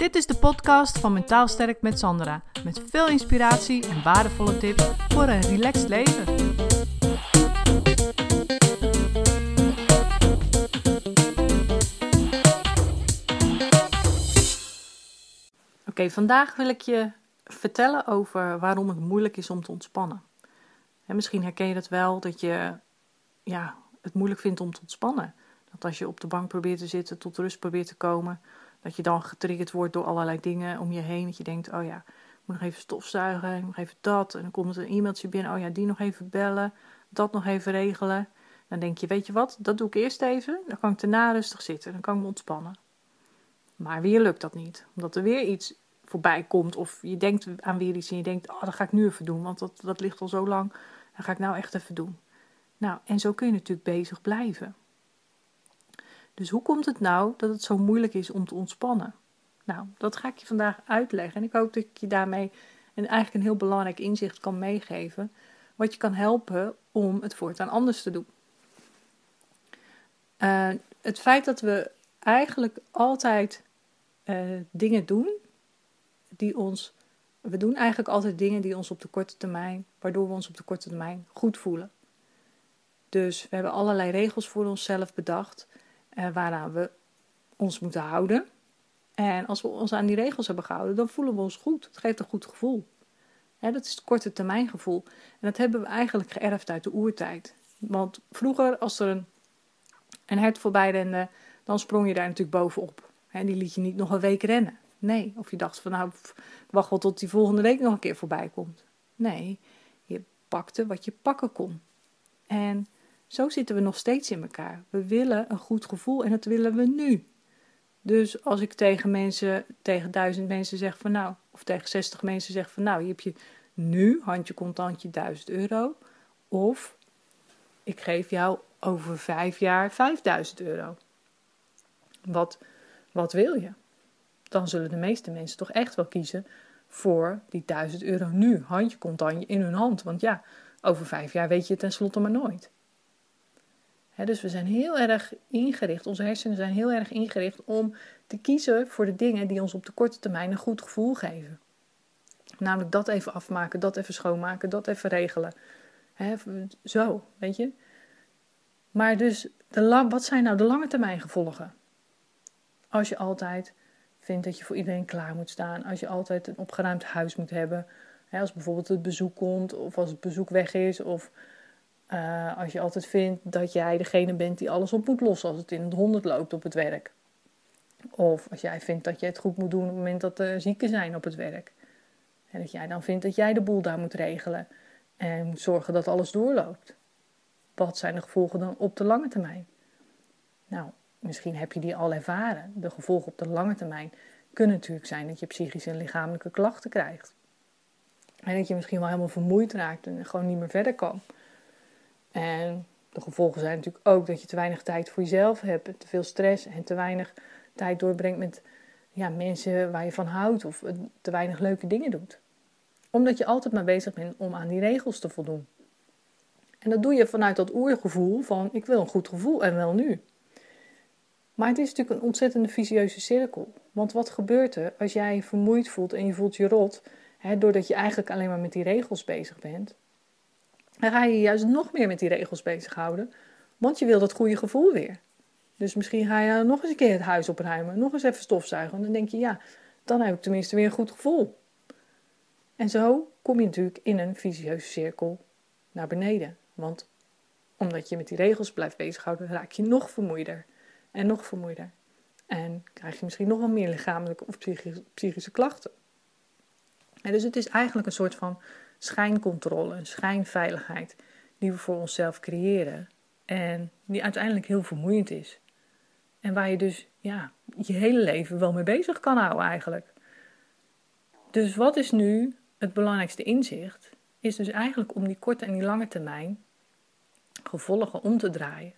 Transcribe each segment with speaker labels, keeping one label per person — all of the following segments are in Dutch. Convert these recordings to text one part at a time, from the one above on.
Speaker 1: Dit is de podcast van Mentaal Sterk met Sandra. Met veel inspiratie en waardevolle tips voor een relaxed leven. Oké, vandaag wil ik je vertellen over waarom het moeilijk is om te ontspannen. En misschien herken je dat wel, dat je ja, het moeilijk vindt om te ontspannen. Dat als je op de bank probeert te zitten, tot rust probeert te komen, dat je dan getriggerd wordt door allerlei dingen om je heen. Dat je denkt, oh ja, ik moet nog even stofzuigen, ik moet nog even dat. En dan komt er een e-mailtje binnen, oh ja, die nog even bellen, dat nog even regelen. Dan denk je, weet je wat, dat doe ik eerst even. Dan kan ik daarna rustig zitten, dan kan ik me ontspannen. Maar weer lukt dat niet, omdat er weer iets voorbij komt. Of je denkt aan weer iets en je denkt, oh, dat ga ik nu even doen, want dat, dat ligt al zo lang. Dat ga ik nou echt even doen. Nou, en zo kun je natuurlijk bezig blijven. Dus hoe komt het nou dat het zo moeilijk is om te ontspannen? Nou, dat ga ik je vandaag uitleggen. En ik hoop dat ik je daarmee een, eigenlijk een heel belangrijk inzicht kan meegeven. Wat je kan helpen om het voortaan anders te doen. Uh, het feit dat we eigenlijk altijd uh, dingen doen die ons. We doen eigenlijk altijd dingen die ons op de korte termijn, waardoor we ons op de korte termijn goed voelen. Dus we hebben allerlei regels voor onszelf bedacht uh, waaraan we ons moeten houden. En als we ons aan die regels hebben gehouden, dan voelen we ons goed. Het geeft een goed gevoel. dat is het korte termijn gevoel. En dat hebben we eigenlijk geërfd uit de oertijd. Want vroeger, als er een, een hert voorbij rende, dan sprong je daar natuurlijk bovenop. En die liet je niet nog een week rennen. Nee, of je dacht van nou, wacht wel tot die volgende week nog een keer voorbij komt. Nee, je pakte wat je pakken kon. En zo zitten we nog steeds in elkaar. We willen een goed gevoel en dat willen we nu. Dus als ik tegen mensen, tegen duizend mensen zeg van nou, of tegen zestig mensen zeg van nou, je hebt je nu handje contantje duizend euro. Of ik geef jou over vijf jaar 5000 euro. Wat, wat wil je? Dan zullen de meeste mensen toch echt wel kiezen voor die 1000 euro nu, handje contantje in hun hand. Want ja, over vijf jaar weet je het tenslotte maar nooit dus we zijn heel erg ingericht, onze hersenen zijn heel erg ingericht om te kiezen voor de dingen die ons op de korte termijn een goed gevoel geven. Namelijk dat even afmaken, dat even schoonmaken, dat even regelen. zo, weet je. Maar dus, de wat zijn nou de lange termijn gevolgen? Als je altijd vindt dat je voor iedereen klaar moet staan, als je altijd een opgeruimd huis moet hebben, als bijvoorbeeld het bezoek komt of als het bezoek weg is of uh, als je altijd vindt dat jij degene bent die alles op moet lossen als het in het honderd loopt op het werk. Of als jij vindt dat je het goed moet doen op het moment dat er zieken zijn op het werk. En dat jij dan vindt dat jij de boel daar moet regelen en moet zorgen dat alles doorloopt. Wat zijn de gevolgen dan op de lange termijn? Nou, misschien heb je die al ervaren. De gevolgen op de lange termijn kunnen natuurlijk zijn dat je psychische en lichamelijke klachten krijgt. En dat je misschien wel helemaal vermoeid raakt en gewoon niet meer verder kan. En de gevolgen zijn natuurlijk ook dat je te weinig tijd voor jezelf hebt, te veel stress en te weinig tijd doorbrengt met ja, mensen waar je van houdt of te weinig leuke dingen doet. Omdat je altijd maar bezig bent om aan die regels te voldoen. En dat doe je vanuit dat oergevoel van ik wil een goed gevoel en wel nu. Maar het is natuurlijk een ontzettende vicieuze cirkel. Want wat gebeurt er als jij je vermoeid voelt en je voelt je rot, hè, doordat je eigenlijk alleen maar met die regels bezig bent? Dan ga je je juist nog meer met die regels bezighouden, want je wil dat goede gevoel weer. Dus misschien ga je nog eens een keer het huis opruimen, nog eens even stofzuigen. En dan denk je, ja, dan heb ik tenminste weer een goed gevoel. En zo kom je natuurlijk in een visieuze cirkel naar beneden. Want omdat je met die regels blijft bezighouden, raak je nog vermoeider en nog vermoeider. En krijg je misschien nog wel meer lichamelijke of psychische klachten. En dus het is eigenlijk een soort van schijncontrole, een schijnveiligheid die we voor onszelf creëren en die uiteindelijk heel vermoeiend is. En waar je dus ja, je hele leven wel mee bezig kan houden eigenlijk. Dus wat is nu het belangrijkste inzicht? Is dus eigenlijk om die korte en die lange termijn gevolgen om te draaien.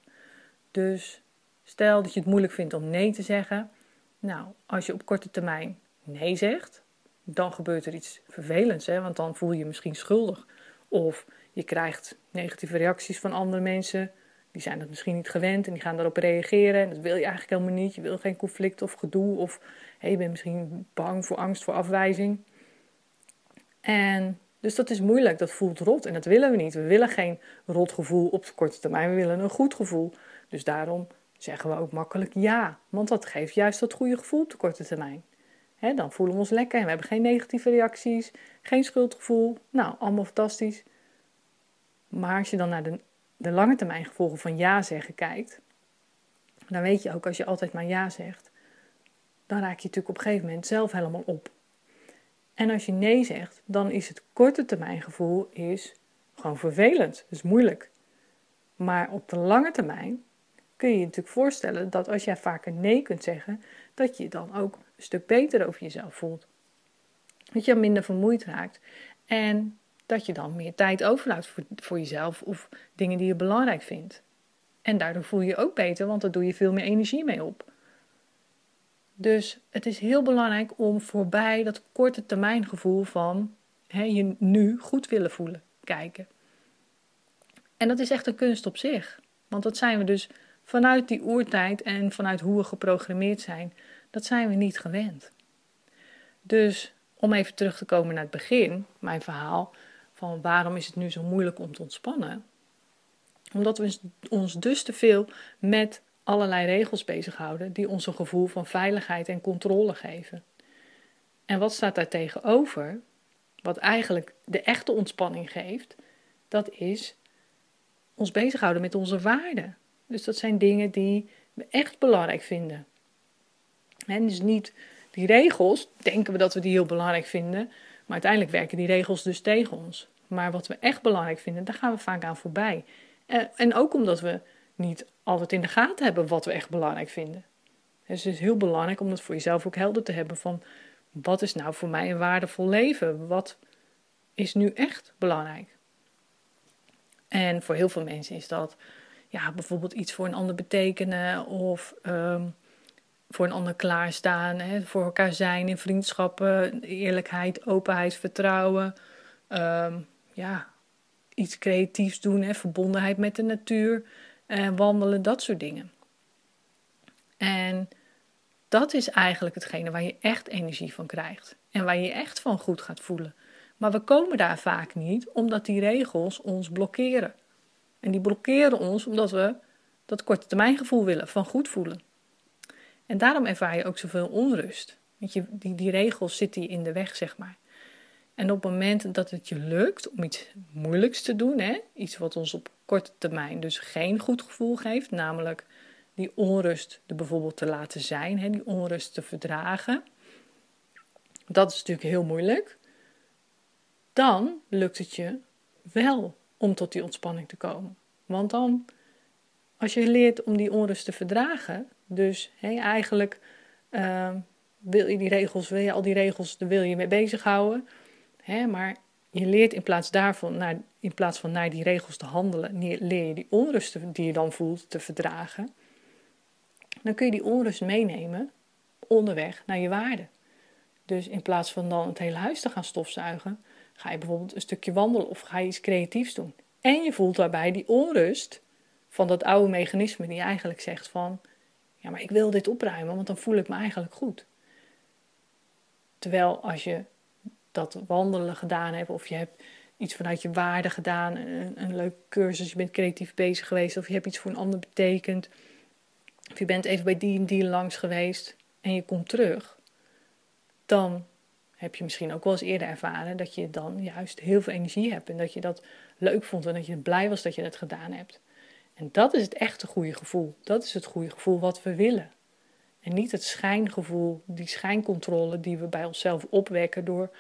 Speaker 1: Dus stel dat je het moeilijk vindt om nee te zeggen. Nou, als je op korte termijn nee zegt, dan gebeurt er iets vervelends. Hè? Want dan voel je je misschien schuldig. Of je krijgt negatieve reacties van andere mensen die zijn dat misschien niet gewend en die gaan daarop reageren. En dat wil je eigenlijk helemaal niet. Je wil geen conflict of gedoe of hey, je bent misschien bang voor angst voor afwijzing. En dus dat is moeilijk, dat voelt rot en dat willen we niet. We willen geen rot gevoel op de korte termijn, we willen een goed gevoel. Dus daarom zeggen we ook makkelijk ja, want dat geeft juist dat goede gevoel op de korte termijn. Dan voelen we ons lekker en we hebben geen negatieve reacties, geen schuldgevoel. Nou, allemaal fantastisch. Maar als je dan naar de, de lange termijn gevolgen van ja zeggen kijkt, dan weet je ook als je altijd maar ja zegt, dan raak je natuurlijk op een gegeven moment zelf helemaal op. En als je nee zegt, dan is het korte termijn gevoel is gewoon vervelend, is moeilijk. Maar op de lange termijn kun je je natuurlijk voorstellen dat als jij vaker nee kunt zeggen, dat je dan ook een stuk beter over jezelf voelt. Dat je minder vermoeid raakt en dat je dan meer tijd overhoudt voor, voor jezelf of dingen die je belangrijk vindt. En daardoor voel je je ook beter, want daar doe je veel meer energie mee op. Dus het is heel belangrijk om voorbij dat korte termijn gevoel van je nu goed willen voelen kijken. En dat is echt een kunst op zich. Want dat zijn we dus vanuit die oertijd en vanuit hoe we geprogrammeerd zijn, dat zijn we niet gewend. Dus om even terug te komen naar het begin, mijn verhaal, van waarom is het nu zo moeilijk om te ontspannen? Omdat we ons dus te veel met allerlei regels bezighouden die ons een gevoel van veiligheid en controle geven. En wat staat daar tegenover? Wat eigenlijk de echte ontspanning geeft, dat is ons bezighouden met onze waarden. Dus dat zijn dingen die we echt belangrijk vinden. En dus niet die regels, denken we dat we die heel belangrijk vinden, maar uiteindelijk werken die regels dus tegen ons. Maar wat we echt belangrijk vinden, daar gaan we vaak aan voorbij. En ook omdat we niet altijd in de gaten hebben wat we echt belangrijk vinden. Dus het is heel belangrijk om dat voor jezelf ook helder te hebben van wat is nou voor mij een waardevol leven? Wat is nu echt belangrijk? En voor heel veel mensen is dat ja, bijvoorbeeld iets voor een ander betekenen of ehm, voor een ander klaarstaan, hè, voor elkaar zijn in vriendschappen, eerlijkheid, openheid, vertrouwen. Ehm, ja, iets creatiefs doen, hè, verbondenheid met de natuur uh, wandelen, dat soort dingen. En dat is eigenlijk hetgene waar je echt energie van krijgt en waar je echt van goed gaat voelen. Maar we komen daar vaak niet omdat die regels ons blokkeren. En die blokkeren ons omdat we dat korte termijn gevoel willen, van goed voelen. En daarom ervaar je ook zoveel onrust. Want je, die, die regels zitten in de weg, zeg maar. En op het moment dat het je lukt om iets moeilijks te doen, hè, iets wat ons op korte termijn dus geen goed gevoel geeft, namelijk die onrust er bijvoorbeeld te laten zijn, hè, die onrust te verdragen, dat is natuurlijk heel moeilijk. Dan lukt het je wel om tot die ontspanning te komen. Want dan, als je leert om die onrust te verdragen, dus eigenlijk uh, wil je die regels, wil je al die regels, daar wil je mee bezighouden. Hè, maar je leert in plaats daarvan, naar, in plaats van naar die regels te handelen, leer je die onrust die je dan voelt te verdragen. Dan kun je die onrust meenemen onderweg naar je waarde. Dus in plaats van dan het hele huis te gaan stofzuigen, ga je bijvoorbeeld een stukje wandelen of ga je iets creatiefs doen. En je voelt daarbij die onrust van dat oude mechanisme die eigenlijk zegt van, ja maar ik wil dit opruimen, want dan voel ik me eigenlijk goed. Terwijl als je dat wandelen gedaan hebt, of je hebt iets vanuit je waarde gedaan, een, een leuke cursus, je bent creatief bezig geweest, of je hebt iets voor een ander betekend, of je bent even bij die en die langs geweest en je komt terug, dan heb je misschien ook wel eens eerder ervaren dat je dan juist heel veel energie hebt en dat je dat leuk vond en dat je blij was dat je dat gedaan hebt. En dat is het echte goede gevoel. Dat is het goede gevoel wat we willen. En niet het schijngevoel, die schijncontrole die we bij onszelf opwekken door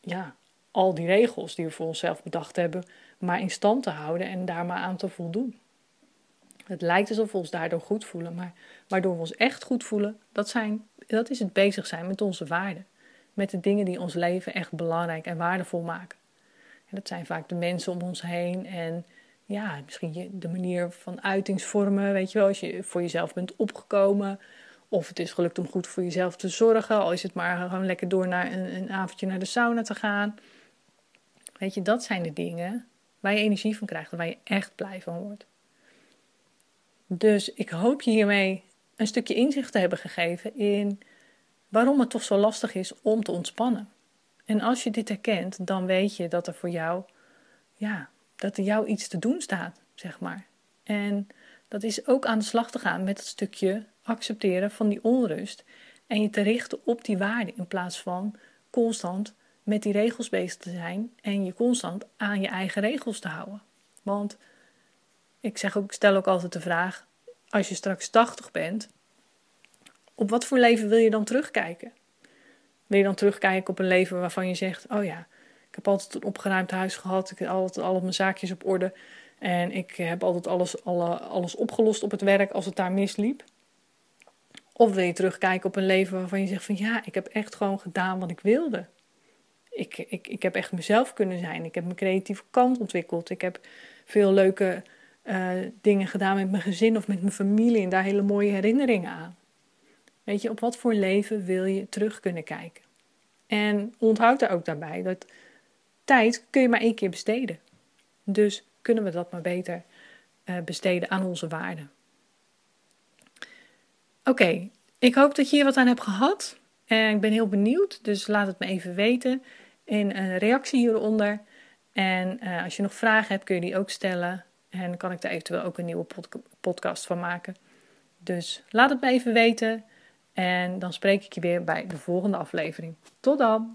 Speaker 1: ja, al die regels die we voor onszelf bedacht hebben, maar in stand te houden en daar maar aan te voldoen. Het lijkt alsof we ons daardoor goed voelen, maar waardoor we ons echt goed voelen, dat, zijn, dat is het bezig zijn met onze waarden. Met de dingen die ons leven echt belangrijk en waardevol maken. En dat zijn vaak de mensen om ons heen en ja, misschien de manier van uitingsvormen, weet je wel, als je voor jezelf bent opgekomen, of het is gelukt om goed voor jezelf te zorgen. Al is het maar gewoon lekker door naar een, een avondje naar de sauna te gaan. Weet je, dat zijn de dingen waar je energie van krijgt. Waar je echt blij van wordt. Dus ik hoop je hiermee een stukje inzicht te hebben gegeven in waarom het toch zo lastig is om te ontspannen. En als je dit herkent, dan weet je dat er voor jou, ja, dat er jou iets te doen staat, zeg maar. En dat is ook aan de slag te gaan met het stukje accepteren van die onrust. En je te richten op die waarde in plaats van constant met die regels bezig te zijn en je constant aan je eigen regels te houden. Want ik zeg ook, stel ook altijd de vraag: als je straks 80 bent, op wat voor leven wil je dan terugkijken? Wil je dan terugkijken op een leven waarvan je zegt: Oh ja, ik heb altijd een opgeruimd huis gehad, ik heb altijd al mijn zaakjes op orde en ik heb altijd alles, alle, alles opgelost op het werk als het daar misliep? Of wil je terugkijken op een leven waarvan je zegt: van ja, ik heb echt gewoon gedaan wat ik wilde. Ik, ik, ik heb echt mezelf kunnen zijn. Ik heb mijn creatieve kant ontwikkeld. Ik heb veel leuke uh, dingen gedaan met mijn gezin of met mijn familie en daar hele mooie herinneringen aan. Weet je, op wat voor leven wil je terug kunnen kijken? En onthoud er ook daarbij dat tijd kun je maar één keer besteden. Dus kunnen we dat maar beter uh, besteden aan onze waarden. Oké, ik hoop dat je hier wat aan hebt gehad. En ik ben heel benieuwd, dus laat het me even weten in een reactie hieronder. En uh, als je nog vragen hebt, kun je die ook stellen. En kan ik daar eventueel ook een nieuwe podcast van maken. Dus laat het me even weten. En dan spreek ik je weer bij de volgende aflevering. Tot dan!